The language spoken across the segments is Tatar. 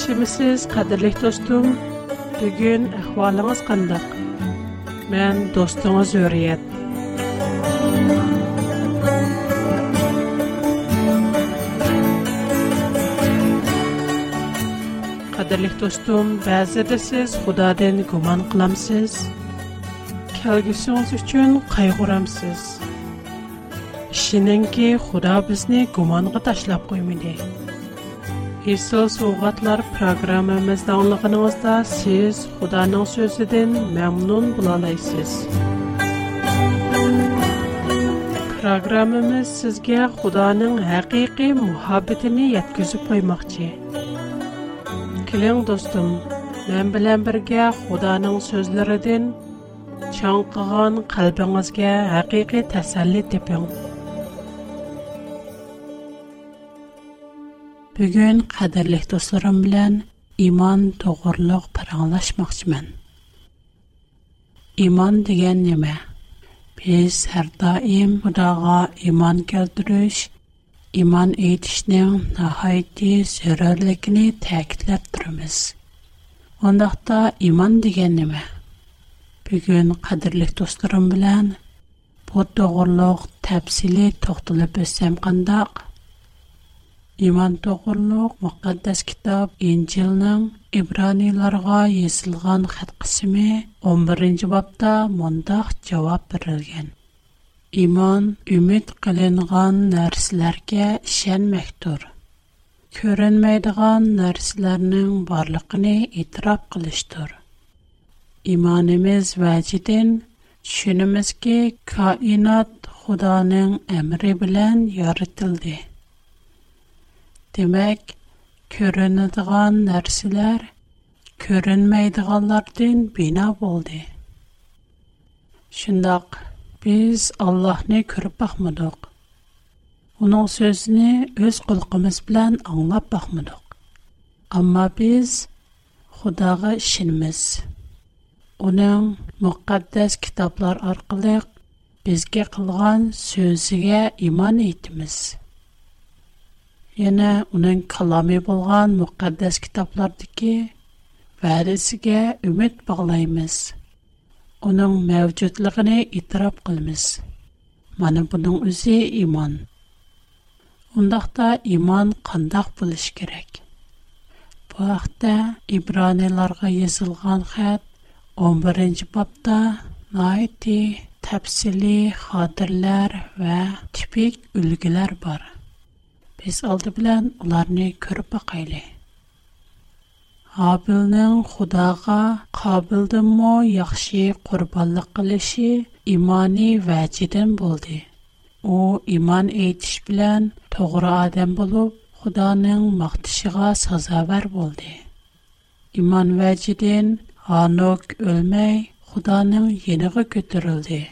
Хи мсез, кадрлык достым. Бүген ихваллыгыз кандык. Мен достыгыз үрхет. Кадрлык достым, безсез Худадан гуман кыламсыз. Келгесе өчен кайгырамсыз. Ишеннән ки Худа безне гуманга ташлап ئېسىل سوۋغاتلار پىروگراممىمىزنى ئاڭلىغىنىڭىزدا siz خۇدانىڭ سۆزىدىن مەمنۇن بولالايسىز پىروگراممىمىز سىزگە خۇدانىڭ ھەقىقىي مۇھەببىتىنى يەتكۈزۈپ قويماقچى كېلىڭ دوستۇم مەن بىلەن بىرگە خۇدانىڭ سۆزلىرىدىن چاڭقىغان قەلبىڭىزگە ھەقىقىي تەسەللى تېپىڭ Бүгін қадірлік достарым білән иман тоғырлық параңлашмақшымын. Иман деген неме? Біз әр даим Құдаға иман келтіріш, иман етішнің нахайты зөрерлігіні тәкітләп тұрмыз. Ондақта иман деген неме? Бүгін қадірлік достарым білән, бұл тоғырлық тәпсілі тоқтылып өсем қандақ – iymon to'g'riliq muqaddas kitob injilning ibraniylarga yozilgan xat qismi 11 bobda mundoq javob berilgan iymon umid qilingan narsalarga ishonmakdir ko'rinmaydigan narsalarning borligini e'tirof qilishdir imonimiz vajidin tushunimizki koinot xudoning amri bilan yoritildi Демәк, көрінідіған нәрселер көрінмейдіғанлардын бина болды. Шындақ, біз Аллахны көріп бақмадық. Оның сөзіні өз құлқымыз білән аңлап бақмадық. Амма біз Құдағы ішініміз. Оның мұқаддәс кітаплар арқылық бізге қылған сөзіге иман етіміз. Яна уның каламе булган мөхәсәс китапларда ки варисәгә үмет баглаемиз. Уның мавҗудлыгын итроп кылбыз. Менә буның үзе иман. Ундакда иман қандай болуш керек. Бу вакытта Ибраниларга язылган хәттә 11нче бабта майты тәфсиле типик бар biz алды белән уларны күреп бакыйлы. Абылның Худага кабылдымы яхшы курбанлык кылышы иманы вәҗидән булды. У иман әйтүш белән тугры адам булып, Худаның мактышыга сазавар булды. Иман вәҗидән анок өлмәй, Худаның яныга көтерилде.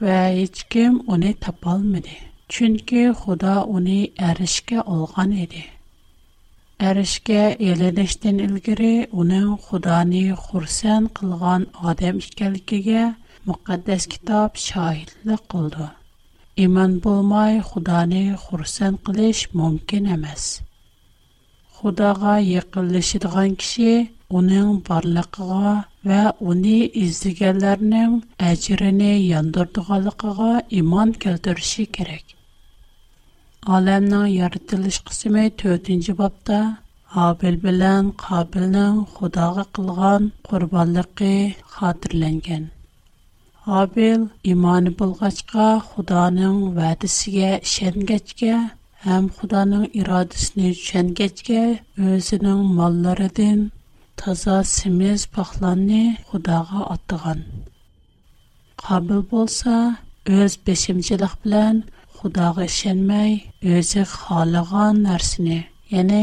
Вә һеч кем аны Чөнки Худа уни әрешкә алган иде. Әрешкә еленештен илгире уның Худаны хурсан кылган адам икәлкегә мөхәддәс китаб шаһидлы кылды. Иман булмай Худаны хурсан кылыш мөмкин эмас. Худага якынлашыдган кеше уның барлыгыга ва уни издигәнләрнең әҗирене яндырдыганлыгыга иман келтерүше кирәк. Alemna yaratylysh kesme 4-nji babda Abel bilen Qabilni Xudaga qilgan qurbanliq hatirlangan. Abel iymon pulgachqa, Xudaning wadasiga ishangachga, hem Xudaning iradasine ishangachga, özining mallariden taza simiz paxtani Xudaga otadigan. Qabil bolsa, öz besimjilik bilen Худага ишенмей, өзі халыған нәрсіне, яны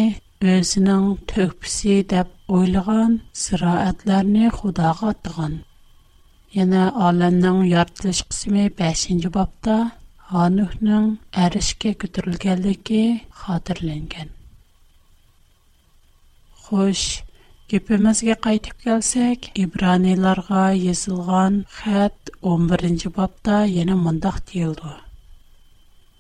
өзінің төкпісі деп ойлыған сыраатларыны Худага аттыған. Яны Аланның яртылыш қысымы 5-нче бапта Ханухның әрішке көтірілгәлігі хатырленген. Хош, Кепемезге кайтып келсек, Ибраниларга язылган хат 11-нче бапта яна мондак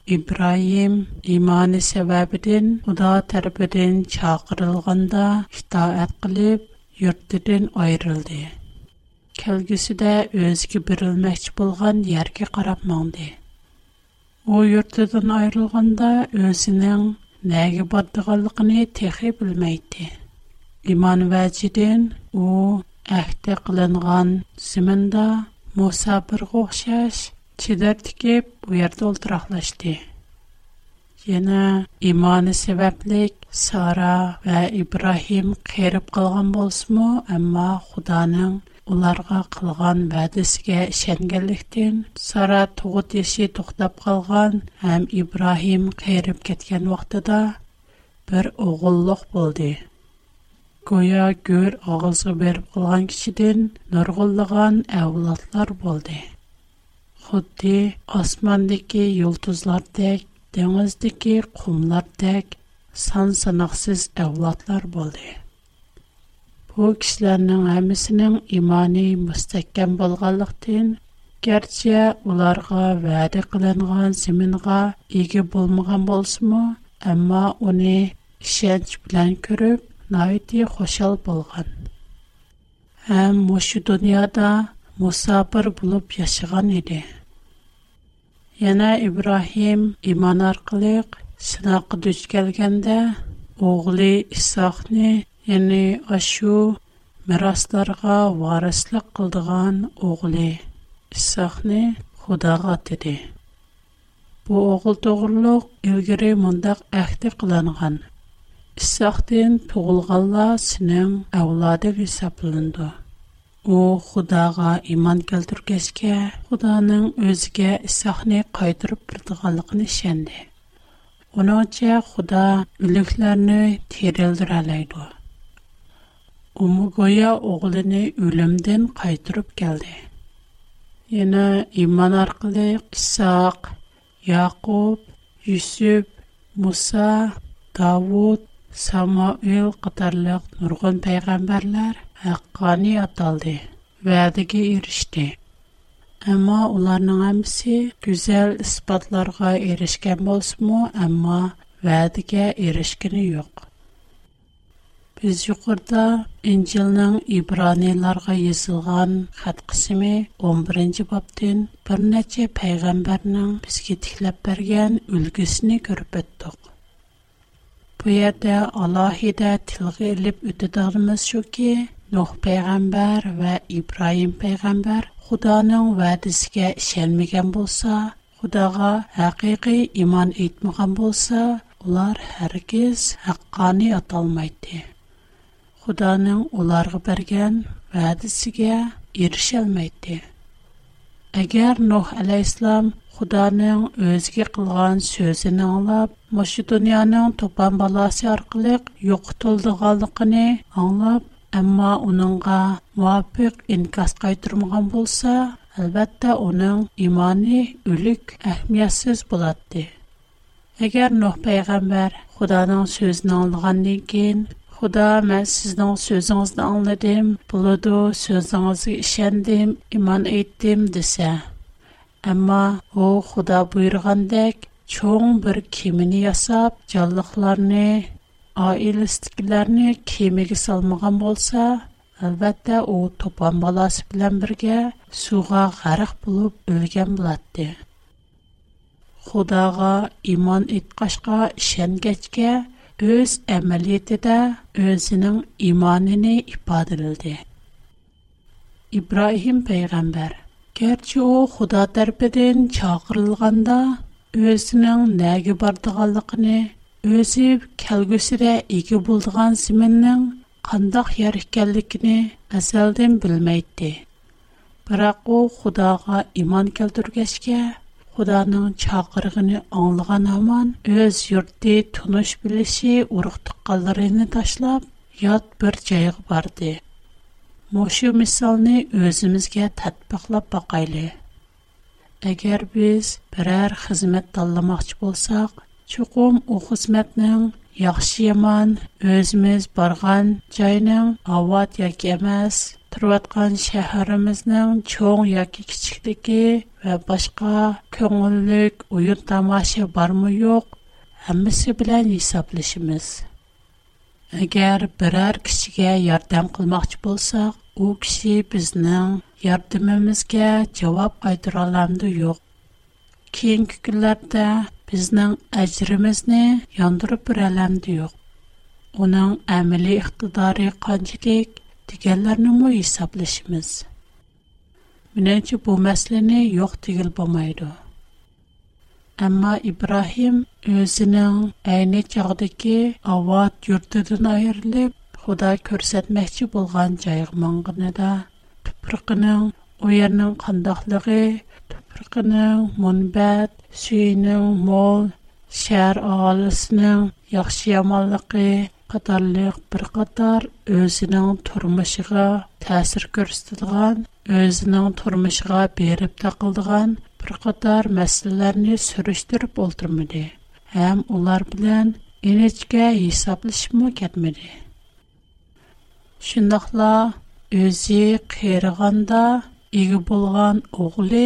İbrahim imani sebebidin Huda tarafından çağırılganda itaat qilib yurtidan ayrıldı. Kelgüsüde özgü birilmekçi bolgan yerge qarab mangdi. O yurtidan ayrılganda özünün näge bardyganlygyny texi bilmeydi. İman vəcidin o əhdə qılınğan zimində musabir oxşaş Чидәрдеке бу ярда ултырақлашды. Яна иманы сәбәплек Сара вә Ибрахим қерып қылған болсыму, әмма Худаның оларға қылған бәдісігә шәнгелліктен Сара тұғыт еші тұқтап қалған әм Ибрахим қерып кеткен вақтыда бір оғыллық болды. Қоя гөр ағызғы беріп қылған кішіден нұрғылыған әуілатлар болды. خودی آسمانی کی یلتوز لر دک دنیز دکی قم لر دک سان سنخسیز اولاد لر بوده. پوکش لر نم همس نم ایمانی مستکم بالغالختین کرچه ولار قا ورق لر قان زمین قا یک بول مگم بولس مو، اما Яна Ибрахим иман аркылык синауга дуч кәлгәндә, огылы Исхакне, яни ашу мирастарға варислык кылдыган огылы Исхакне Худага теде. Бу огыл тугırlык илгәре мондак әхтә кылганган. Исхактан тугелганлар синең авлады hesabланды. О, Худага иман келтүргәскә, Худаның өзгә исәхне кайтырып бердигәнлыгын ишенде. Оноча Худа үлекләрне терелдір алайды. Умугоя оглыны үлемден кайтырып келді. Яна иман арқылы Исаак, Яқуб, Юсуп, Муса, Давуд, Самуил катарлык нургын пайғамбарлар haqqani ataldı, vədəgi erişdi. Amma onların hamısı gözəl isbatlarga erişkən bolsmu, amma vədəgə erişkini yox. Biz yuqurda İncilnin İbraniyalarga yazılgan xat 11-ci babdin bir neçə peyğəmbərnin bizki tikləb bərgən ülgüsini görüb etdiq. Bu yerdə Allah hidə tilgə elib ötüdəğimiz şu نوح پیغمبر ва Ибраим پیغمبر خدا نو و دسکه شن میگم иман خدا غا حقیقی ایمان ایت میگم بوسا اولار هرگز حقانی اطال میده خدا نو اولار قبرگن و دسکه ایرشل میده اگر نوح علی اسلام خدا Әмма уныңға муапик инкас қайтурмған болса, әлбәтті уның имани, үлік, ахмиясыз боладды. Әгер нох байғамбар худанан сөзін алыған дейген, «Худа, мән сіздан сөзіңізді алынадим, бұлуду сөзіңізді ішэндим, иман айтдим» десе, әмма ол худа буйырған дек, чоң бір кеміні ясап, жалдықларни, Ailestiklärni kemega salmagan bolsa, albatta u topan balası bilen birge suwqa xariq bulup ölgen bulatdi. Xudaga iman etqashqa, ishemgechke öz emaliyetida özining imonini iqbadeldi. İbrahım peyğamber, gerçi u Xuda tarpe den çağırılganda özining näge Өзіп кәлгүсіде егі болдыған зіміннің қандақ ер екенлігіне әзәлден білмейді. Бірақ о Құдаға иман келтіргешке, Құданың чақырғыны аңылған аман, өз юртты тұныш біліші ұрықтыққаларыны ташлап, ят бір жайғы барды. Мошу misolni өзімізге тәтпіқлап бақайлы. Әгер біз biror xizmat tanlamoqchi болсақ, чуқум у хизматнинг яхши яман ўзимиз барган жойнинг ават ёки эмас турватган шаҳримизнинг чоң ёки кичикдики ва бошқа кўнгиллик уюн тамоша барми йўқ ҳаммаси билан ҳисоблашимиз агар бирор кишига ёрдам қилмоқчи бўлсақ у киши бизнинг ёрдамимизга жавоб қайтира оламди йўқ кейинги кунларда безнең аҗрыбызны яндырып бералам ди юк. Уның әмели ихтидары, квантик дигәнләрне моहीб исәпләшәбез. Минемчә бу мәсьлене юк тигел булмыйды. әмма Ибрахим үзенә әйне чардык ават йортына йөрлеп, Худай күрсәтмәкче булган җайырмаңныда тыпрыкын, у ернең квандыклыгы Afrikanı, münbət, süyünü, mol, şər ağalısını, yaxşı yamalıqı, qatarlıq bir qatar özünün turmışıqa təsir görüstüldüqən, özünün turmışıqa berib təqıldıqən bir qatar məsələlərini sürüşdürüb oldurmıdı. Həm onlar bilən, İnəcə hesablaşmı kətmədi. Şundaqla özü qeyrəğanda iyi bolğan oğlu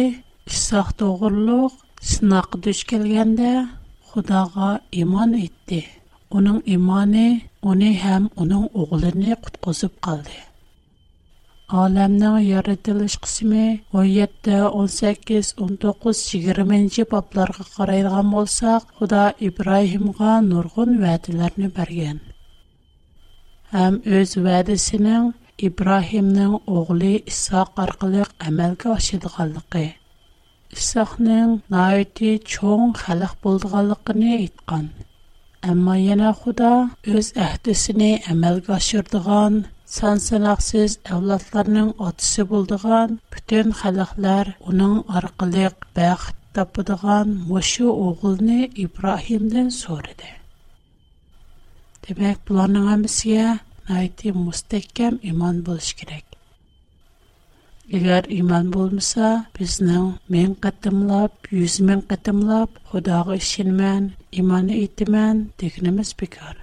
isoh to'g'riliq sinoqqa duch kelganda xudoga iymon etdi uning iymoni uni ham uning o'g'lini qutqizib qoldi olamning yaratilish qismi 17 18 19 20 boblarga qaraydigan bo'lsak xudo ibrohimga nurg'un va'dalarni bergan ham o'z va'dasining ibrohimning o'g'li isoq orqali amalga oshadiganligi İsaqның найти чоң халык булдыганлыгын айткан. Әмма яна Худа үз әхдисенә әмәлгә ашырдыган сан санаксыз авлатларның атысы булдыган бүтән халыклар уның аркылык бәхет тапыдыган мошы оглыны Ибраһимдан сорыды. Демәк, буларның әмсия найти иман булыш кирәк. Егер иман болмаса, бізнің мен қатымлап, юз мен қатымлап, Худағы ішін мән, иманы итімән, дегініміз бекар.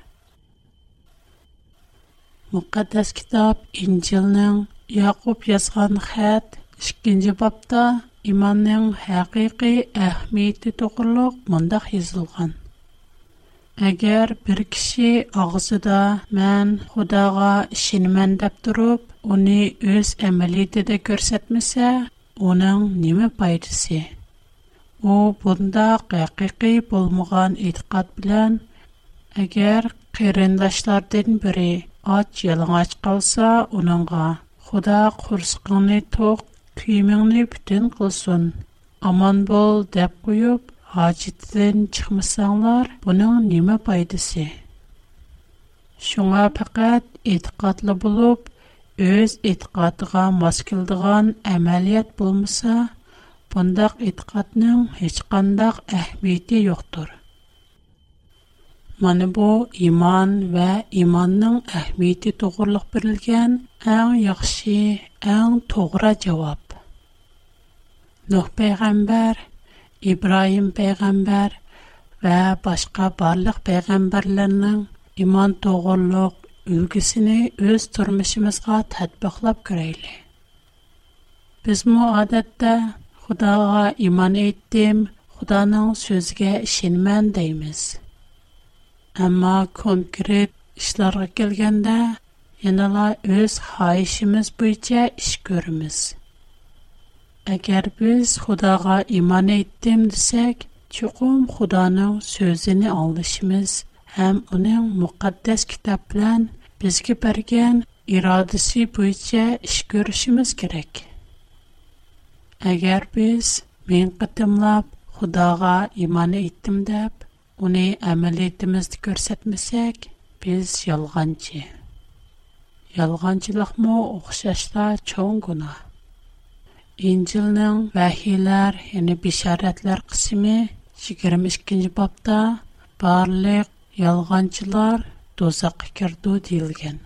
Мұқаддас китап Инчилның Яқуб язған хәт, ішкенде бапта иманның хақиқи әхмейті тұғырлық мұндақ езілған. Егер бер кишӣ огысында мен Худога ишиммен деп турып, уни өз әмели де көрсетмесе, onun неме пайдасы? О bunda хақиқии булмған итиқат билан, агар қарындаштардың бірі ач жылғы ач қалса, оныңға "Худа құрсықынды тоқ, тіміңді бүтін қылсын, аман бол" деп қойып Аҗитсен чыкмасаңнар, буның ниме файдасы? Шумга фаҡат итҡатлы булып, өз итҡатыға маскылдыған амалйәт булмаса, фондак итҡатның һеч кانداҡ әһбәте юктур. Менә бу иман ва иманның әһбәте туғрылыҡ бирелгән ən яхшы, ən туғра иجاب. Нөх пеғәмбәр İbrahim peygamber ve başka varlık peygamberlerinin ئىمان doğruluk ülkesini ئۆز durmuşumuzga tatbiklap göreyli. Biz mu adette Huda'a iman ettim, Huda'nın sözge işinmen deyimiz. Ama konkret işlere gelgende, yanıla öz hayişimiz bu işe iş Eger biz Xudaga iman etdim desek, чукум Xudana sözini allışımız hem onun müqaddəs kitablardan bizge bərgən iradəsi puitçe iş görüşimiz kerek. Eger biz min qədəm lab Xudaga iman etdim dep, uni əməliyyətimiz göstərməsək, biz yalğancı. Yalğancılıq mo oxşaşda İncilнең мәхәлләр яне бисаретләр кысмы 22нче бабта барлык ялганчылар төзеп кирту диилгән.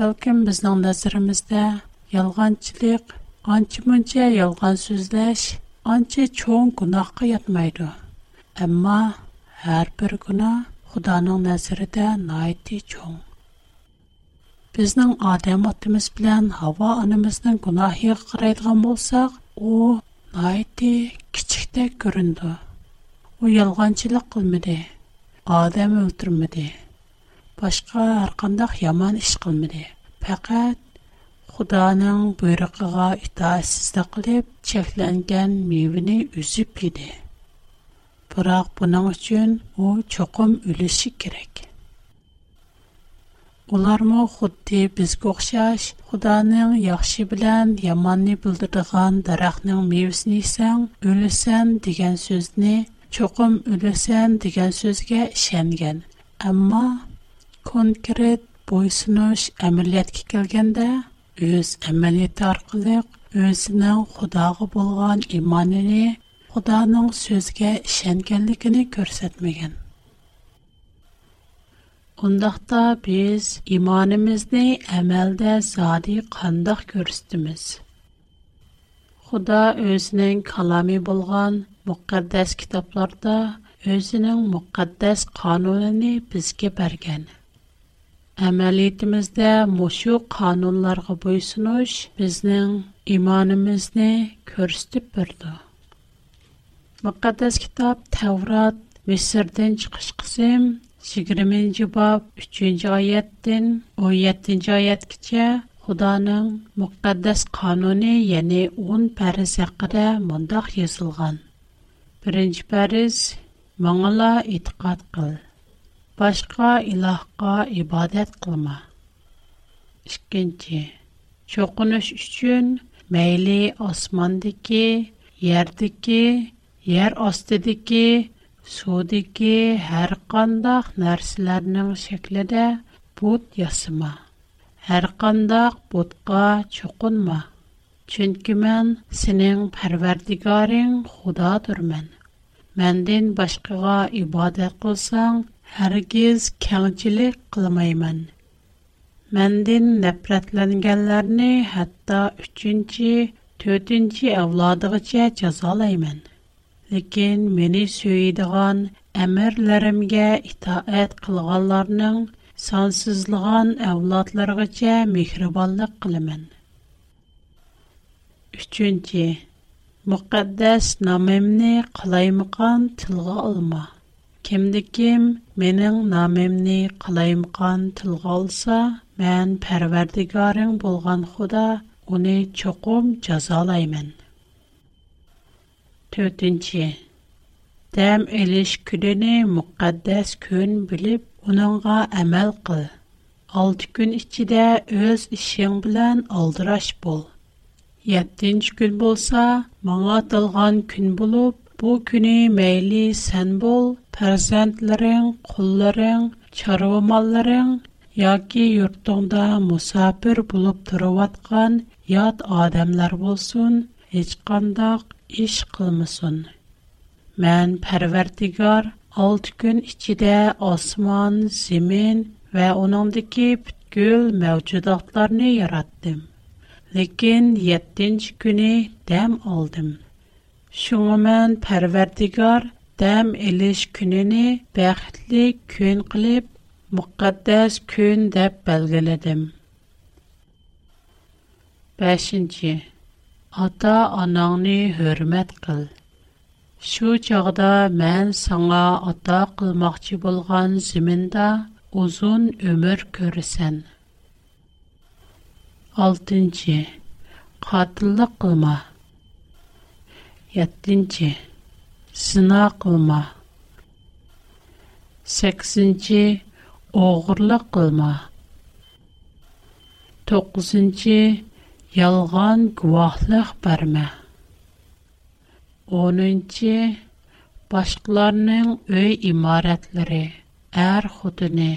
Төлкин безнең нәзеремздә ялганчылык, анчы-мунча ялган сүзләш, анча чөнг куна кытмайды. әмма һәр бер гына Худаның нәзередә bizning odam otimiz bilan havo onamizning gunohiga qaraydigan bo'lsak u noiti kichikdek ko'rindi u yolg'onchilik qilmadi odam o'ltirmadi boshqa har qanday yomon ish qilmadi faqat xudoning buyrug'iga itoatsizlik qilib cheklangan mevani uzib yedi biroq buning uchun u cho'qim o'lishi kerak Улар Улармы худди безгә охшаш, Худаның яхшы белән яманны билдергән дарахның мевсен исән, үлсән дигән сүзне чокым үлсән дигән сүзгә ишенгән. Әмма конкрет бойсынуш әмәлияткә килгәндә, үз әмәлияте аркылы үзенең Худага булган иманыны, Худаның сүзгә ишенгәнлегене күрсәтмәгән. Ondaqda biz imanimizni əməldə zadi qandaq görüstümüz. Xuda özünün kalami bulğan müqəddəs kitablarda özünün müqəddəs qanununu bizə bərgən. Əməliyyətimizdə məşu qanunlara boysunuş bizning imanimizni ko'rsatib berdi. Müqəddəs kitab Tevrat Misirdən çıxış qism Сигиримен джибаб 3-нч айяттин, 17-нч айят киче, Худанын мукаддас кануни, яни, 10-н пэріз яқыра мандах язылған. 1-нч пэріз, маңала итқат қыл, башка илахка ибадет қылма. 2-нч, чо кунуш үшчын, мейли османдики, Судики һәр қандақ нәрсәләрнең шәкледә бут ясыма. Һәр қандақ бутка чукынма. Чөнки мен синең Пәрвәрдигарың Худадырмын. Мәндән башкага ибадат кылсаң, һәргиз кәңчилек кылмаймын. Мәндән нәфрәтләнгәннәрне хәтта 3нче, 4нче авладыгыча җәзалаймын. Ләкин мине сөйдегән әмерләремгә итаәт кылганларның сансызлыгын әвлатларыгыча мехрибанлык кылымын. 3. мұқаддәс намемні қалаймыған тылға алма. Кемді кем менің намемні қалаймыған тылға алса, мән пәрвердігарың болған худа оны чоқым жазалаймын төтінші. Дәм әліш күдіні мұқаддас күн біліп, оныңға әмәл қыл. Алты күн ішчі өз ішен білән алдыраш бол. Еттінші күн болса, маңа тылған күн болып, бұ күні мәйлі сән бол, пәрзентлерің, құлларың, чарвамаларың, Яки юртыңда мұсапір бұлып тұрыватқан яд адамлар болсын, ечқандақ iş qılmasın. Mən Pərverdigar 6 gün içində osman, zemin və onundakı bütkül mövcudatlarını yaratdım. Lakin 7-ci günü dəm aldım. Şuna mən Pərverdigar dəm eliş gününü bəxtli gün qılıb müqəddəs gün deyə belgələdim. 5. ата анаңны хөрмәт кыл. Шу чагда мән саңа ата кылмакчы булган зиминда узун өмүр көрсән. 6-нче. Катылык кылма. 7-нче. Сына кылма. 8-нче. Огырлык кылма. 9 Ялған гуахлық бәрмә. 10-нче башкаларның үй имаратлары, әр хутыны,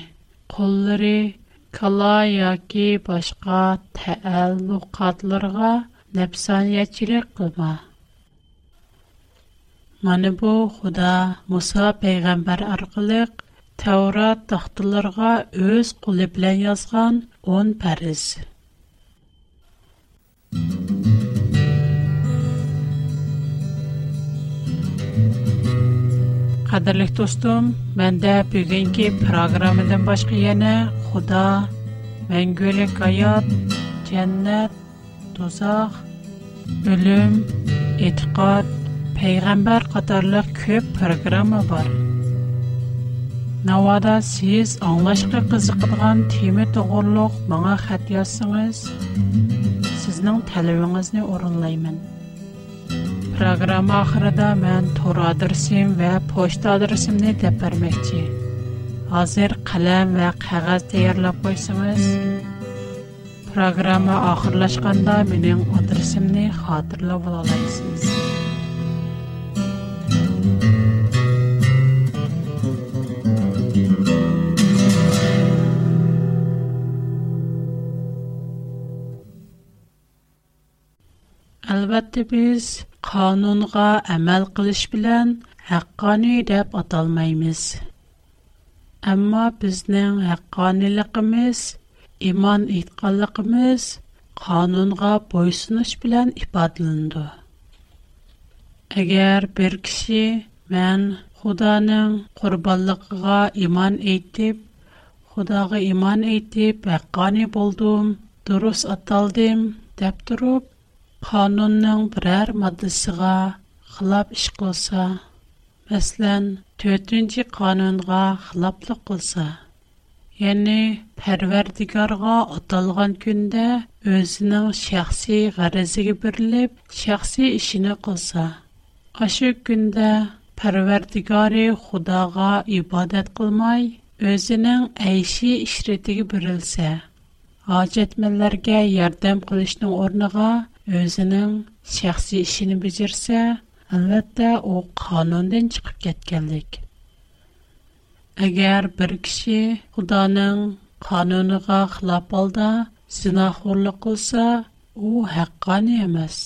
куллары, кала яки башка тәәллүкатларга нәпсаниячилек кылма. Маны бу Худа Муса пәйгамбәр аркылык Таурат тахтыларга үз кулы белән язган 10 пәриз. Qadirlik dostum, menda bu günki başqa yana, Xuda, Mängölün qayıp, Cənnət tosaq, ölüm, etiqad, peyğəmbər qatarlıq köp proqramı var. Nəvada siz anlayışlı qızıqılğan tema toğurluq mənə بزنن تلویزیون از Программа اون لایمن. پروگرام آخر دادم من تور آدرسیم و پست آدرسیم نی تبرمیتی. از این قلم و کاغذ Әлбәттә без канунга әмәл килиш белән хаккани дип аталмайбыз. әмма безнең хакканилыгыбыз, иман итканлыгыбыз канунга боесыныч белән ифат иленде. Әгәр бер кеше мен Худаның курбанлыкка иман итеп, Худага иман итеп хаккани булдым, дөрес атәлдем дип торып Qanunning berar maddasiga xilof ish qilsa, masalan, 4-qonunga xiloflik qilsa, ya'ni parvardigarga atalgan kunda o'zining shaxsiy maqsadiga bुरilib, shaxsiy ishini qilsa, o'sha kunda parvardigar Xudoga ibodat qilmay, o'zining ayishi ishretiga bुरilsa, hojatmandlarga yordam qilishning o'rniga özünün şəxsi işini bəcərsə, əlbəttə o qanundan çıxıb getkənlik. Əgər bir kişi xudanın qanunuqa xilab alda, sinahurlu qılsa, o həqqani yəməz.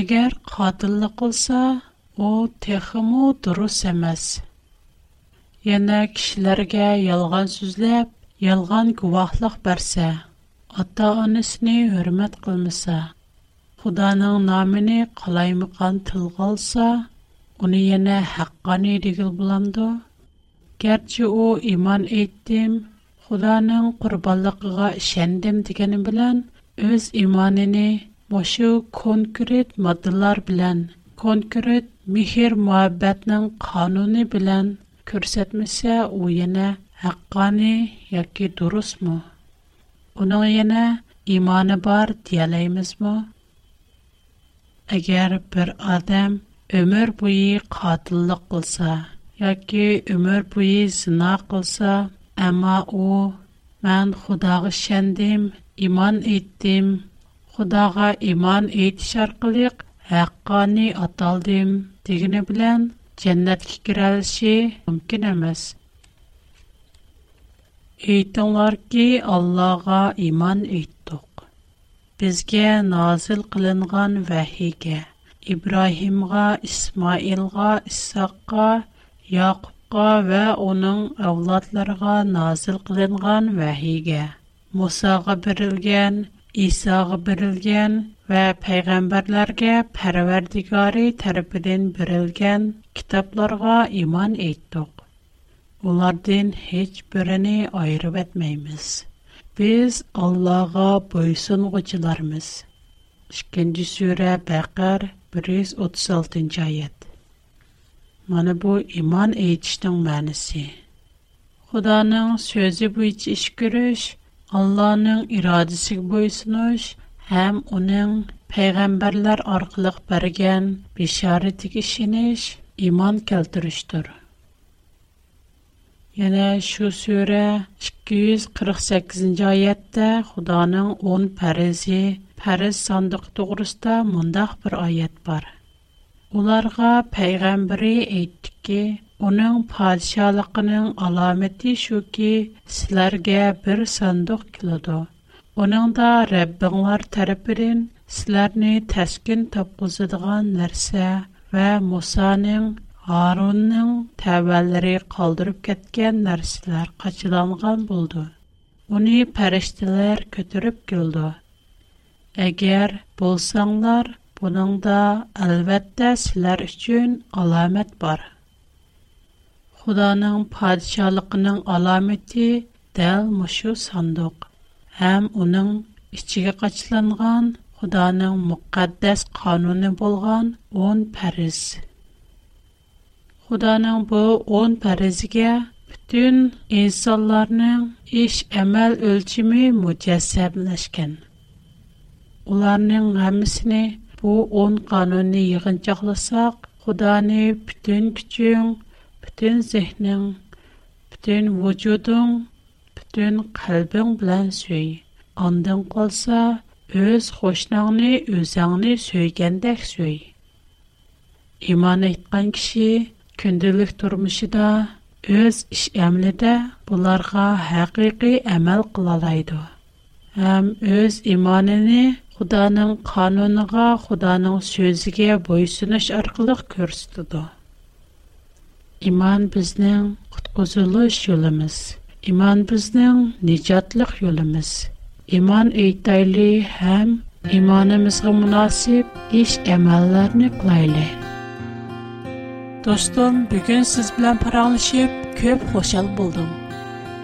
Əgər qatıllı qılsa, o texumu duru səməz. Yenə kişilərgə yalğan süzləb, yalğan qıvaqlıq bərsə, ata anısını hürmət Құданың намыни қалаймыған тыл ғалса, үни енэ хаққани дигил бұландо? Герчу оу иман еттим, Құданың құрбалықыга ішэндим дигеним билан, өз иманини мошу конкюрит маддылар билан, конкюрит михер муаббэтнің кануни билан көрсетміся оу енэ хаққани, яки дурус му? Уның енэ иманы бар диялаймыз му? Әгәр бер адам өмір бойы қатылық қылса, яки өмір бойы сына қылса, әма о, мән Құдағы шәндім, иман еттім, Құдаға иман ет шарқылық, әққаны аталдым, дегіні білән, жәннәт кекірәліше мүмкін әміз. Әйтіңлар ки, Аллаға иман еттіқ. بزگه نازل قلنگان وحی که ابراهیم قا اسماعیل قا اسحاق قا یعقوب قا و اونن اولاد لرگا نازل قلنگان وحی که موسی قبر لگن عیسی قبر لگن و پیغمبر لرگا پروردگاری Biz Allah'a boysun qıçılarımız. 2-ci surə 136-cı Mana bu iman etişdin mənisi. Xudanın sözü bu iç iş görüş, Allah'ın iradəsi boysunuş, həm onun peyğəmbərlər arqılıq bərgən bişarətik işiniş iman kəltürüşdür. Яна шу сүре 248-нче яйда, Худоның 10-ың парези, паре сандыгы турыста монда бер аят бар. Уларга пайгамбәр әйткә ки, "Уның падишалыгының аламәте шу ки, силәргә бер сандық килә дә. Уныңда Рәббңар тарапрын, силәрне тәскен тапкызыдган нәрсә Мусаның Аронның тәвәлләре калдырып кеткән нәрсәләр качыланган булды. Уни парештеләр көтүреп килде. Әгәр булсаңнар, буның да әлбәттә сезләр өчен аламәт бар. Худаның падишалыгының аламәте дәл мошу сандык. Һәм уның içиге качыланган Худаның мөхәддәс кануны булган 10 парис. Худаның бу 10 парызгә бүтән инсанларның эш әмәл өлчиме мөҗәссәбләшкән. Уларның һәммәсенә бу 10 канунны йыгынчакласак, Худаны бүтән күчен, бүтән зехнең, бүтән вуҗудың, бүтән калбың белән сөй. Андан калса, өз хошнагыны үзеңне сөйгәндәк сөй. Иман әйткән кеше Күнділік тормышыда да, өз іш әмлі де бұларға хақиқи әмэл қылалайды. Хэм өз иманіни ғуданың қануныға, ғуданың сөзіге бойсуны шарқылық көрстуду. Иман біздің қыткозылы жылымыз, иман біздің ниджатлық юлымыз. Иман үйттайли хэм иманымызға мунасиб, іш әмэлләрні қылайли. Dostum, bugün siz bilen paranlaşıp, köp hoşal buldum.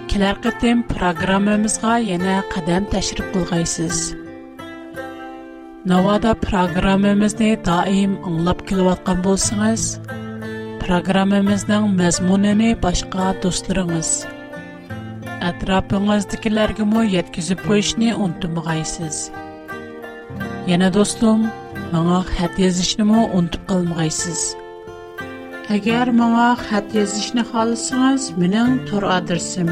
Kiler kıtım programımızda yine kadem təşrik kılgaysız. Nova'da programımızda daim anlap kilovatkan bulsunuz. Programımızdan mezmunini başka dostlarınız. Etrafınızdakiler gibi yetkisi bu işini Yine dostum, bana hediye işini unutmayısız. Yine Әгәр моңа хат язышны халысыңыз, менің тур адресім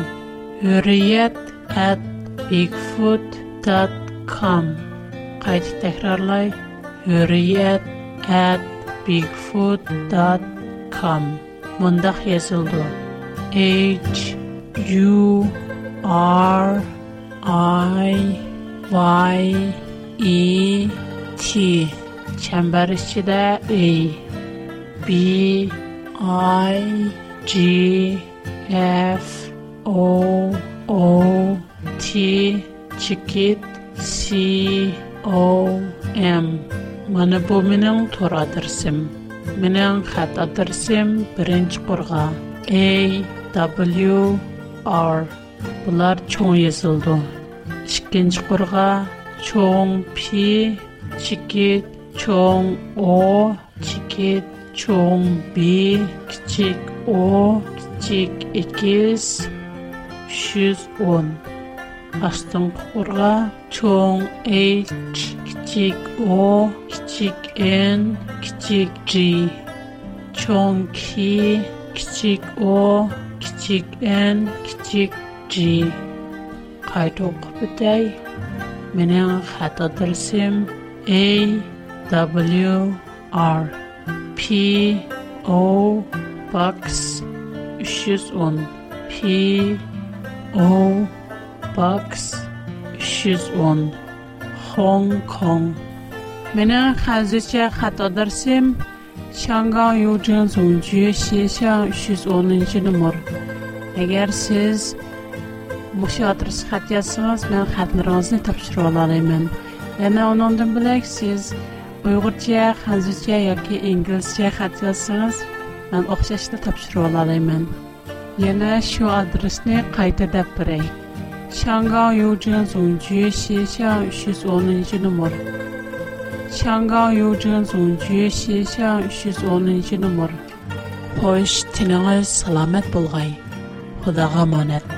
үрият at bigfoot.com Қайты тәкрарлай, H U R I Y E T Чәмбәр ішіде A B I G F O O T Chikit C O M Mana bu mening tor adresim. Mening xat adresim 1-qurg'a A W R Bular чоң yozildi. 2-qurg'a чоң P Chikit чоң O Chikit Чоң Б, кичик О, кичик Икес, 110. Астын құрға Чоң H, кичик О, кичик Н, кичик G. Чоң К, кичик О, кичик Н, кичик G. Қайт оқып бітай. Менің қатадырсым W, R. PO Box 310 PO Box 310 Hong Kong Mening hanzicha xato darsim Shangang Yujin Songju Xishan 310 numar Agar siz Muşi adresi xət yazsanız, mən xətlərinizi tapşıra olarım. Yəni, onundan bilək siz uyg'urcha hanzuzcha yoki inglizcha xat yozsangiz man o'xshashda topshirib olalayman yana shu adresni qayta dab beray shangang yujin zunji shishang uch yuz o'ninchi nomer shangang yujin zunji shishang uch yuz o'ninchi nomer xo'sh tiningiz salomat bo'lg'ay xudoga omonat